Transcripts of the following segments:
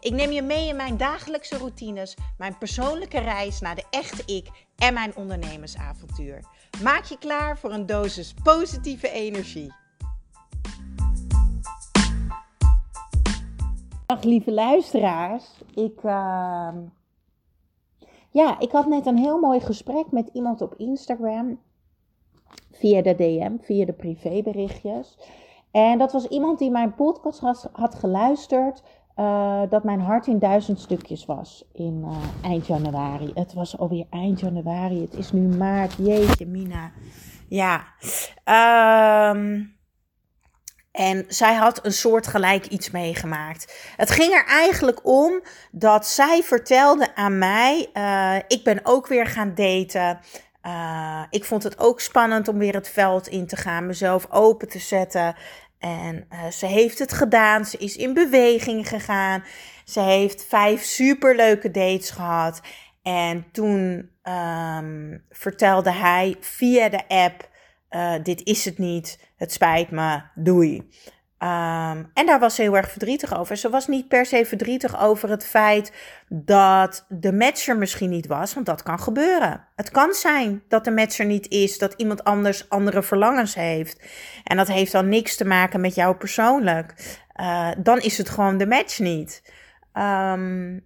Ik neem je mee in mijn dagelijkse routines, mijn persoonlijke reis naar de echte ik en mijn ondernemersavontuur. Maak je klaar voor een dosis positieve energie. Dag lieve luisteraars. Ik, uh... ja, ik had net een heel mooi gesprek met iemand op Instagram. Via de DM, via de privéberichtjes. En dat was iemand die mijn podcast had geluisterd uh, dat mijn hart in duizend stukjes was in uh, eind januari. Het was alweer eind januari. Het is nu maart. Jeetje, Mina. Ja. Um, en zij had een soort gelijk iets meegemaakt. Het ging er eigenlijk om dat zij vertelde aan mij: uh, ik ben ook weer gaan daten. Ik vond het ook spannend om weer het veld in te gaan, mezelf open te zetten. En uh, ze heeft het gedaan. Ze is in beweging gegaan. Ze heeft vijf superleuke dates gehad. En toen um, vertelde hij via de app: uh, Dit is het niet. Het spijt me. Doei. Um, en daar was ze heel erg verdrietig over. Ze was niet per se verdrietig over het feit dat de matcher misschien niet was, want dat kan gebeuren. Het kan zijn dat de matcher niet is, dat iemand anders andere verlangens heeft. En dat heeft dan niks te maken met jou persoonlijk. Uh, dan is het gewoon de match niet. Um,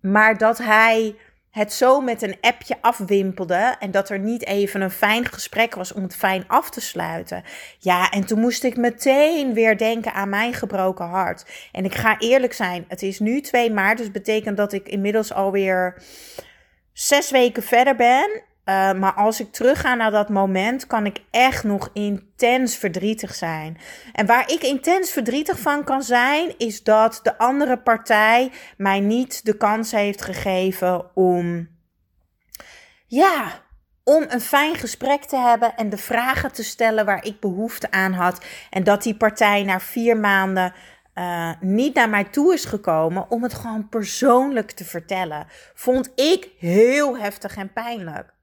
maar dat hij het zo met een appje afwimpelde en dat er niet even een fijn gesprek was om het fijn af te sluiten. Ja, en toen moest ik meteen weer denken aan mijn gebroken hart. En ik ga eerlijk zijn, het is nu 2 maart, dus betekent dat ik inmiddels alweer zes weken verder ben. Uh, maar als ik terugga naar dat moment, kan ik echt nog intens verdrietig zijn. En waar ik intens verdrietig van kan zijn, is dat de andere partij mij niet de kans heeft gegeven om. Ja, om een fijn gesprek te hebben en de vragen te stellen waar ik behoefte aan had. En dat die partij na vier maanden uh, niet naar mij toe is gekomen om het gewoon persoonlijk te vertellen. Vond ik heel heftig en pijnlijk.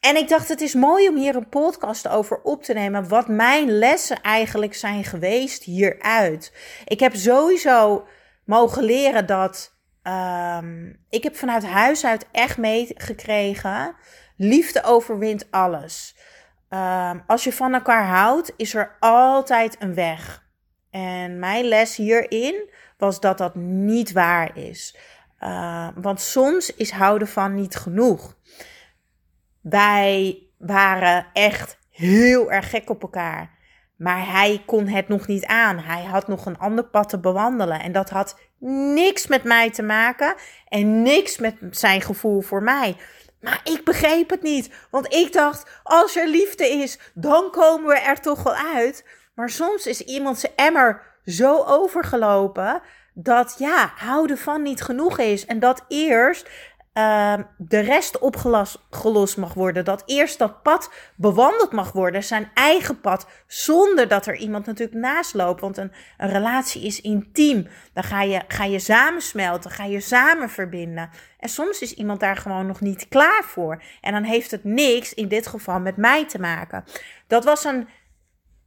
En ik dacht, het is mooi om hier een podcast over op te nemen. Wat mijn lessen eigenlijk zijn geweest hieruit. Ik heb sowieso mogen leren dat. Um, ik heb vanuit huis uit echt meegekregen. Liefde overwint alles. Um, als je van elkaar houdt, is er altijd een weg. En mijn les hierin was dat dat niet waar is. Uh, want soms is houden van niet genoeg. Wij waren echt heel erg gek op elkaar. Maar hij kon het nog niet aan. Hij had nog een ander pad te bewandelen. En dat had niks met mij te maken. En niks met zijn gevoel voor mij. Maar ik begreep het niet. Want ik dacht, als er liefde is, dan komen we er toch wel uit. Maar soms is iemand zijn emmer zo overgelopen. Dat ja, houden van niet genoeg is. En dat eerst uh, de rest opgelost mag worden. Dat eerst dat pad bewandeld mag worden, zijn eigen pad, zonder dat er iemand natuurlijk naast loopt. Want een, een relatie is intiem. Dan ga je, ga je samen smelten, ga je samen verbinden. En soms is iemand daar gewoon nog niet klaar voor. En dan heeft het niks, in dit geval, met mij te maken. Dat was een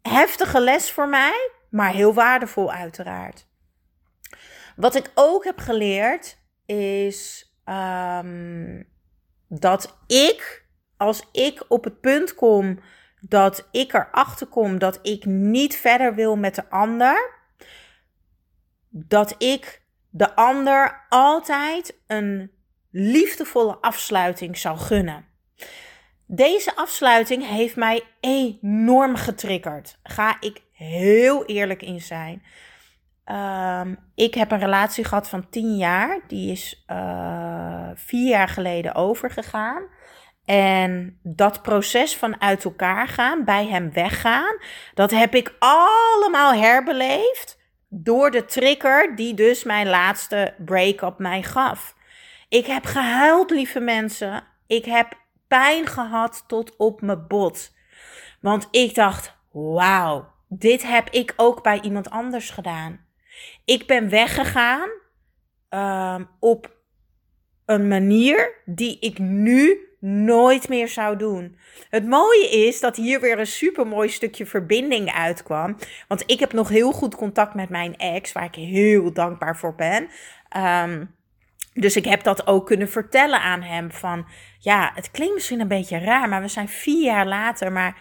heftige les voor mij, maar heel waardevol uiteraard. Wat ik ook heb geleerd is um, dat ik, als ik op het punt kom dat ik erachter kom dat ik niet verder wil met de ander, dat ik de ander altijd een liefdevolle afsluiting zou gunnen. Deze afsluiting heeft mij enorm getriggerd. Ga ik heel eerlijk in zijn. Um, ik heb een relatie gehad van 10 jaar. Die is uh, vier jaar geleden overgegaan. En dat proces van uit elkaar gaan, bij hem weggaan, dat heb ik allemaal herbeleefd door de trigger die dus mijn laatste break-up mij gaf. Ik heb gehuild, lieve mensen. Ik heb pijn gehad tot op mijn bot. Want ik dacht, wauw, dit heb ik ook bij iemand anders gedaan. Ik ben weggegaan um, op een manier die ik nu nooit meer zou doen. Het mooie is dat hier weer een super mooi stukje verbinding uitkwam. Want ik heb nog heel goed contact met mijn ex, waar ik heel dankbaar voor ben. Um, dus ik heb dat ook kunnen vertellen aan hem van, ja, het klinkt misschien een beetje raar, maar we zijn vier jaar later, maar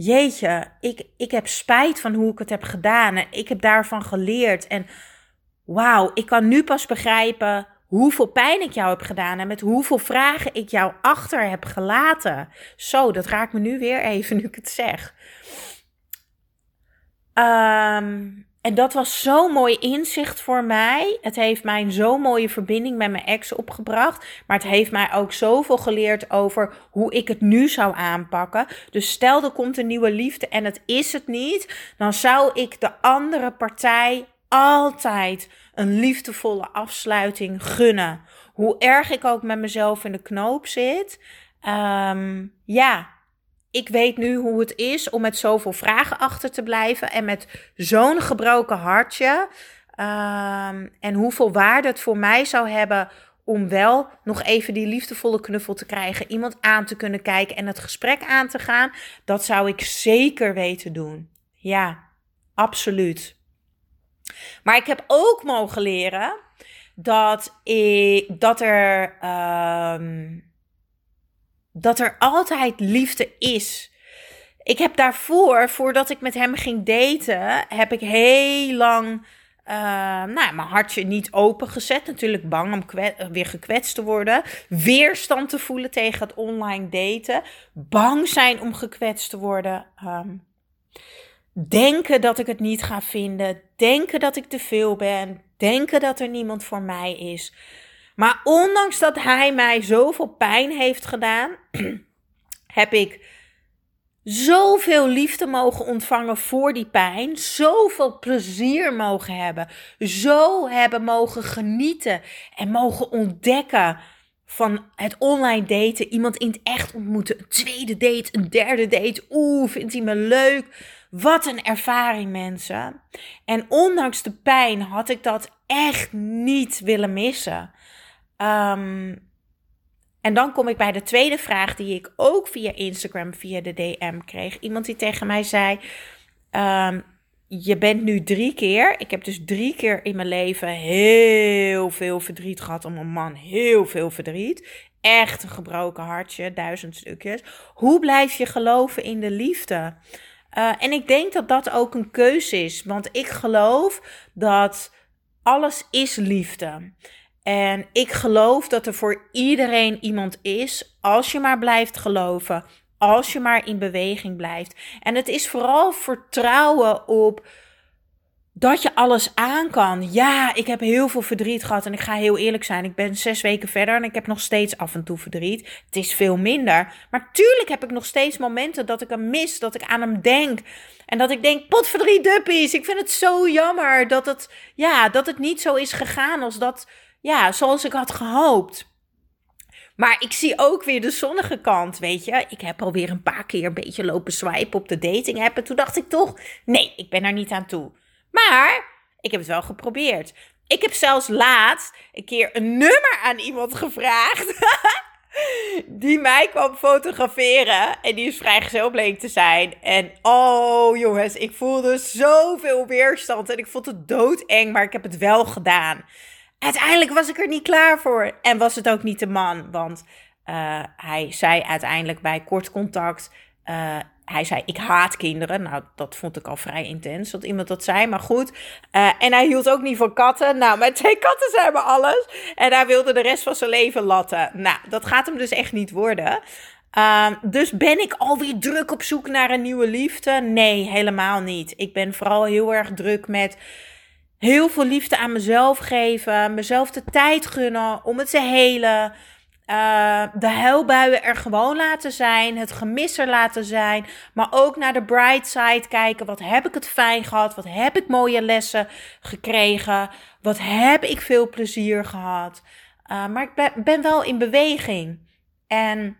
jeetje, ik, ik heb spijt van hoe ik het heb gedaan en ik heb daarvan geleerd en wauw, ik kan nu pas begrijpen hoeveel pijn ik jou heb gedaan en met hoeveel vragen ik jou achter heb gelaten. Zo, dat raakt me nu weer even nu ik het zeg. Um, en dat was zo'n mooi inzicht voor mij. Het heeft mij zo'n mooie verbinding met mijn ex opgebracht. Maar het heeft mij ook zoveel geleerd over hoe ik het nu zou aanpakken. Dus stel er komt een nieuwe liefde en het is het niet. Dan zou ik de andere partij altijd een liefdevolle afsluiting gunnen. Hoe erg ik ook met mezelf in de knoop zit. Um, ja, ik weet nu hoe het is om met zoveel vragen achter te blijven en met zo'n gebroken hartje. Um, en hoeveel waarde het voor mij zou hebben om wel nog even die liefdevolle knuffel te krijgen, iemand aan te kunnen kijken en het gesprek aan te gaan. Dat zou ik zeker weten doen. Ja, absoluut. Maar ik heb ook mogen leren dat, ik, dat er. Um, dat er altijd liefde is. Ik heb daarvoor, voordat ik met hem ging daten, heb ik heel lang uh, nou, mijn hartje niet opengezet. Natuurlijk bang om weer gekwetst te worden. Weerstand te voelen tegen het online daten. Bang zijn om gekwetst te worden. Um, denken dat ik het niet ga vinden. Denken dat ik te veel ben. Denken dat er niemand voor mij is. Maar ondanks dat hij mij zoveel pijn heeft gedaan, heb ik zoveel liefde mogen ontvangen voor die pijn, zoveel plezier mogen hebben, zo hebben mogen genieten en mogen ontdekken van het online daten, iemand in het echt ontmoeten, een tweede date, een derde date. Oeh, vindt hij me leuk? Wat een ervaring, mensen. En ondanks de pijn had ik dat echt niet willen missen. Um, en dan kom ik bij de tweede vraag die ik ook via Instagram, via de DM kreeg. Iemand die tegen mij zei: um, Je bent nu drie keer. Ik heb dus drie keer in mijn leven heel veel verdriet gehad om een man. Heel veel verdriet. Echt een gebroken hartje, duizend stukjes. Hoe blijf je geloven in de liefde? Uh, en ik denk dat dat ook een keuze is. Want ik geloof dat alles is liefde. En ik geloof dat er voor iedereen iemand is, als je maar blijft geloven, als je maar in beweging blijft. En het is vooral vertrouwen op dat je alles aan kan. Ja, ik heb heel veel verdriet gehad en ik ga heel eerlijk zijn. Ik ben zes weken verder en ik heb nog steeds af en toe verdriet. Het is veel minder. Maar tuurlijk heb ik nog steeds momenten dat ik hem mis, dat ik aan hem denk. En dat ik denk, potverdriet duppies, ik vind het zo jammer dat het, ja, dat het niet zo is gegaan als dat ja, zoals ik had gehoopt. Maar ik zie ook weer de zonnige kant, weet je. Ik heb alweer een paar keer een beetje lopen swipen op de dating app. En toen dacht ik toch, nee, ik ben er niet aan toe. Maar ik heb het wel geprobeerd. Ik heb zelfs laatst een keer een nummer aan iemand gevraagd. die mij kwam fotograferen. En die is vrijgezel bleek te zijn. En oh jongens, ik voelde zoveel weerstand. En ik vond het doodeng, maar ik heb het wel gedaan uiteindelijk was ik er niet klaar voor. En was het ook niet de man, want uh, hij zei uiteindelijk bij kort contact. Uh, hij zei: Ik haat kinderen. Nou, dat vond ik al vrij intens dat iemand dat zei, maar goed. Uh, en hij hield ook niet van katten. Nou, mijn twee katten zijn maar alles. En hij wilde de rest van zijn leven latten. Nou, dat gaat hem dus echt niet worden. Uh, dus ben ik alweer druk op zoek naar een nieuwe liefde? Nee, helemaal niet. Ik ben vooral heel erg druk met heel veel liefde aan mezelf geven. Mezelf de tijd gunnen om het te helen. Uh, de huilbuien er gewoon laten zijn. Het gemis er laten zijn. Maar ook naar de bright side kijken. Wat heb ik het fijn gehad? Wat heb ik mooie lessen gekregen? Wat heb ik veel plezier gehad? Uh, maar ik ben, ben wel in beweging. En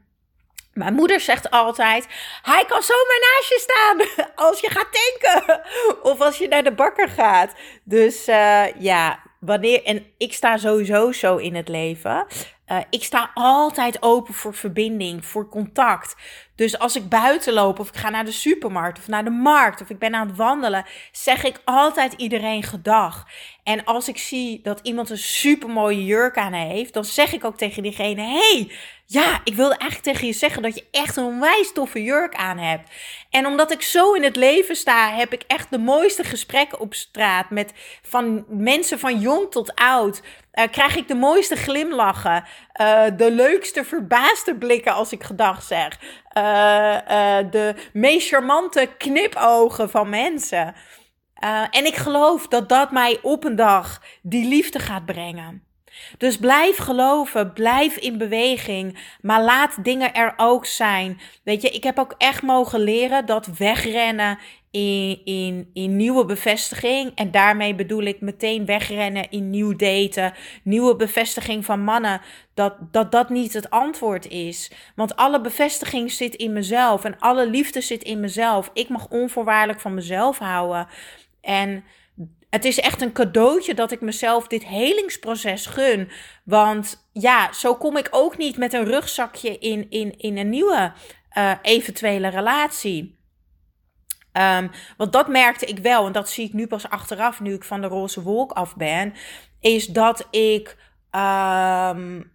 Mijn moeder zegt altijd: hij kan zomaar naast je staan als je gaat tanken of als je naar de bakker gaat. Dus uh, ja, wanneer. En ik sta sowieso zo in het leven. Uh, ik sta altijd open voor verbinding, voor contact. Dus als ik buiten loop of ik ga naar de supermarkt of naar de markt of ik ben aan het wandelen, zeg ik altijd iedereen gedag. En als ik zie dat iemand een supermooie jurk aan heeft, dan zeg ik ook tegen diegene: hey, ja, ik wilde eigenlijk tegen je zeggen dat je echt een onwijs toffe jurk aan hebt. En omdat ik zo in het leven sta, heb ik echt de mooiste gesprekken op straat met van mensen van jong tot oud. Uh, krijg ik de mooiste glimlachen, uh, de leukste verbaasde blikken als ik gedag zeg, de meest charmante knipogen van mensen. en ik geloof dat dat mij op een dag die liefde gaat brengen. Dus blijf geloven, blijf in beweging, maar laat dingen er ook zijn. Weet je, ik heb ook echt mogen leren dat wegrennen in, in, in nieuwe bevestiging, en daarmee bedoel ik meteen wegrennen in nieuw daten, nieuwe bevestiging van mannen, dat, dat dat niet het antwoord is. Want alle bevestiging zit in mezelf en alle liefde zit in mezelf. Ik mag onvoorwaardelijk van mezelf houden. En het is echt een cadeautje dat ik mezelf dit helingsproces gun. Want ja, zo kom ik ook niet met een rugzakje in, in, in een nieuwe uh, eventuele relatie. Um, want dat merkte ik wel, en dat zie ik nu pas achteraf, nu ik van de roze wolk af ben, is dat ik um,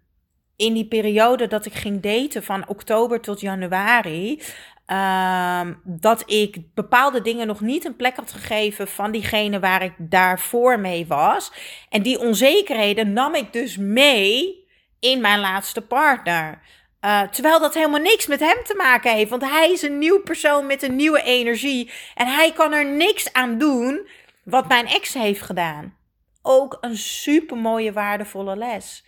in die periode dat ik ging daten van oktober tot januari, Um, dat ik bepaalde dingen nog niet een plek had gegeven van diegene waar ik daarvoor mee was. En die onzekerheden nam ik dus mee in mijn laatste partner. Uh, terwijl dat helemaal niks met hem te maken heeft. Want hij is een nieuw persoon met een nieuwe energie. En hij kan er niks aan doen wat mijn ex heeft gedaan. Ook een super mooie, waardevolle les.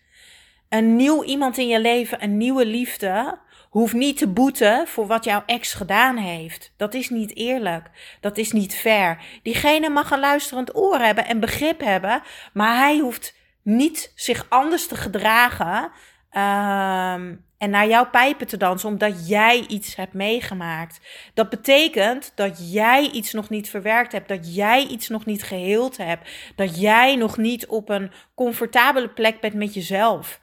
Een nieuw iemand in je leven, een nieuwe liefde hoeft niet te boeten voor wat jouw ex gedaan heeft. Dat is niet eerlijk. Dat is niet fair. Diegene mag een luisterend oor hebben en begrip hebben, maar hij hoeft niet zich anders te gedragen um, en naar jouw pijpen te dansen omdat jij iets hebt meegemaakt. Dat betekent dat jij iets nog niet verwerkt hebt, dat jij iets nog niet geheeld hebt, dat jij nog niet op een comfortabele plek bent met jezelf.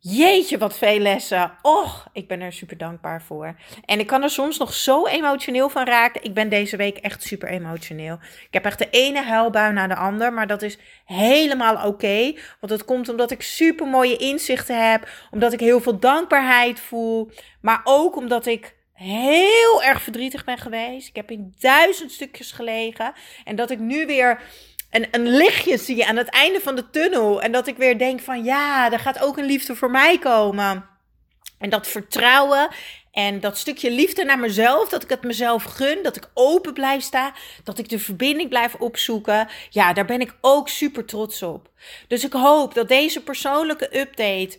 Jeetje, wat veel lessen. Och, ik ben er super dankbaar voor. En ik kan er soms nog zo emotioneel van raken. Ik ben deze week echt super emotioneel. Ik heb echt de ene huilbui naar de ander. Maar dat is helemaal oké. want het komt omdat ik super mooie inzichten heb. Omdat ik heel veel dankbaarheid voel. Maar ook omdat ik heel erg verdrietig ben geweest. Ik heb in duizend stukjes gelegen. En dat ik nu weer een, een lichtje zie aan het einde van de tunnel. En dat ik weer denk van ja, er gaat ook een liefde voor mij komen. En dat vertrouwen en dat stukje liefde naar mezelf, dat ik het mezelf gun, dat ik open blijf staan, dat ik de verbinding blijf opzoeken. Ja, daar ben ik ook super trots op. Dus ik hoop dat deze persoonlijke update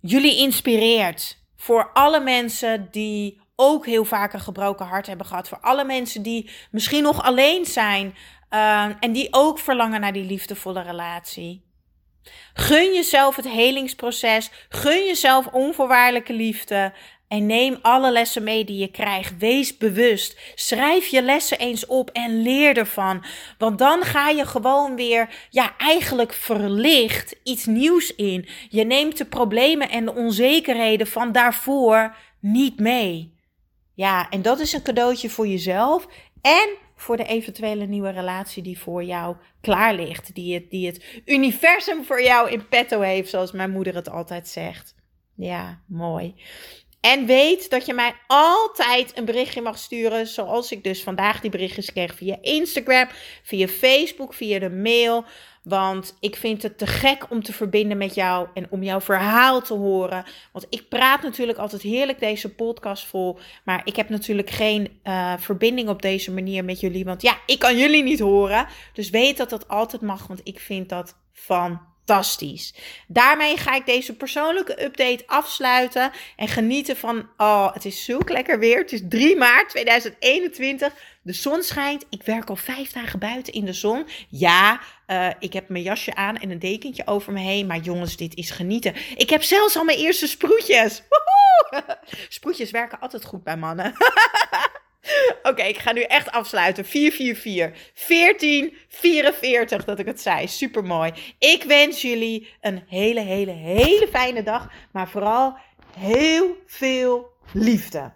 jullie inspireert. Voor alle mensen die ook heel vaak een gebroken hart hebben gehad. Voor alle mensen die misschien nog alleen zijn. Uh, en die ook verlangen naar die liefdevolle relatie. Gun jezelf het helingsproces. Gun jezelf onvoorwaardelijke liefde. En neem alle lessen mee die je krijgt. Wees bewust. Schrijf je lessen eens op en leer ervan. Want dan ga je gewoon weer, ja, eigenlijk verlicht iets nieuws in. Je neemt de problemen en de onzekerheden van daarvoor niet mee. Ja, en dat is een cadeautje voor jezelf en voor de eventuele nieuwe relatie die voor jou klaar ligt. Die het, die het universum voor jou in petto heeft, zoals mijn moeder het altijd zegt. Ja, mooi. En weet dat je mij altijd een berichtje mag sturen, zoals ik dus vandaag die berichtjes kreeg via Instagram, via Facebook, via de mail. Want ik vind het te gek om te verbinden met jou en om jouw verhaal te horen. Want ik praat natuurlijk altijd heerlijk deze podcast vol. Maar ik heb natuurlijk geen uh, verbinding op deze manier met jullie. Want ja, ik kan jullie niet horen. Dus weet dat dat altijd mag, want ik vind dat fantastisch. Daarmee ga ik deze persoonlijke update afsluiten en genieten van, oh, het is zulk lekker weer. Het is 3 maart 2021. De zon schijnt. Ik werk al vijf dagen buiten in de zon. Ja, uh, ik heb mijn jasje aan en een dekentje over me heen. Maar jongens, dit is genieten. Ik heb zelfs al mijn eerste sproetjes. Woehoe! Sproetjes werken altijd goed bij mannen. Oké, ik ga nu echt afsluiten. 444 1444 dat ik het zei. Super mooi. Ik wens jullie een hele, hele, hele fijne dag. Maar vooral heel veel liefde.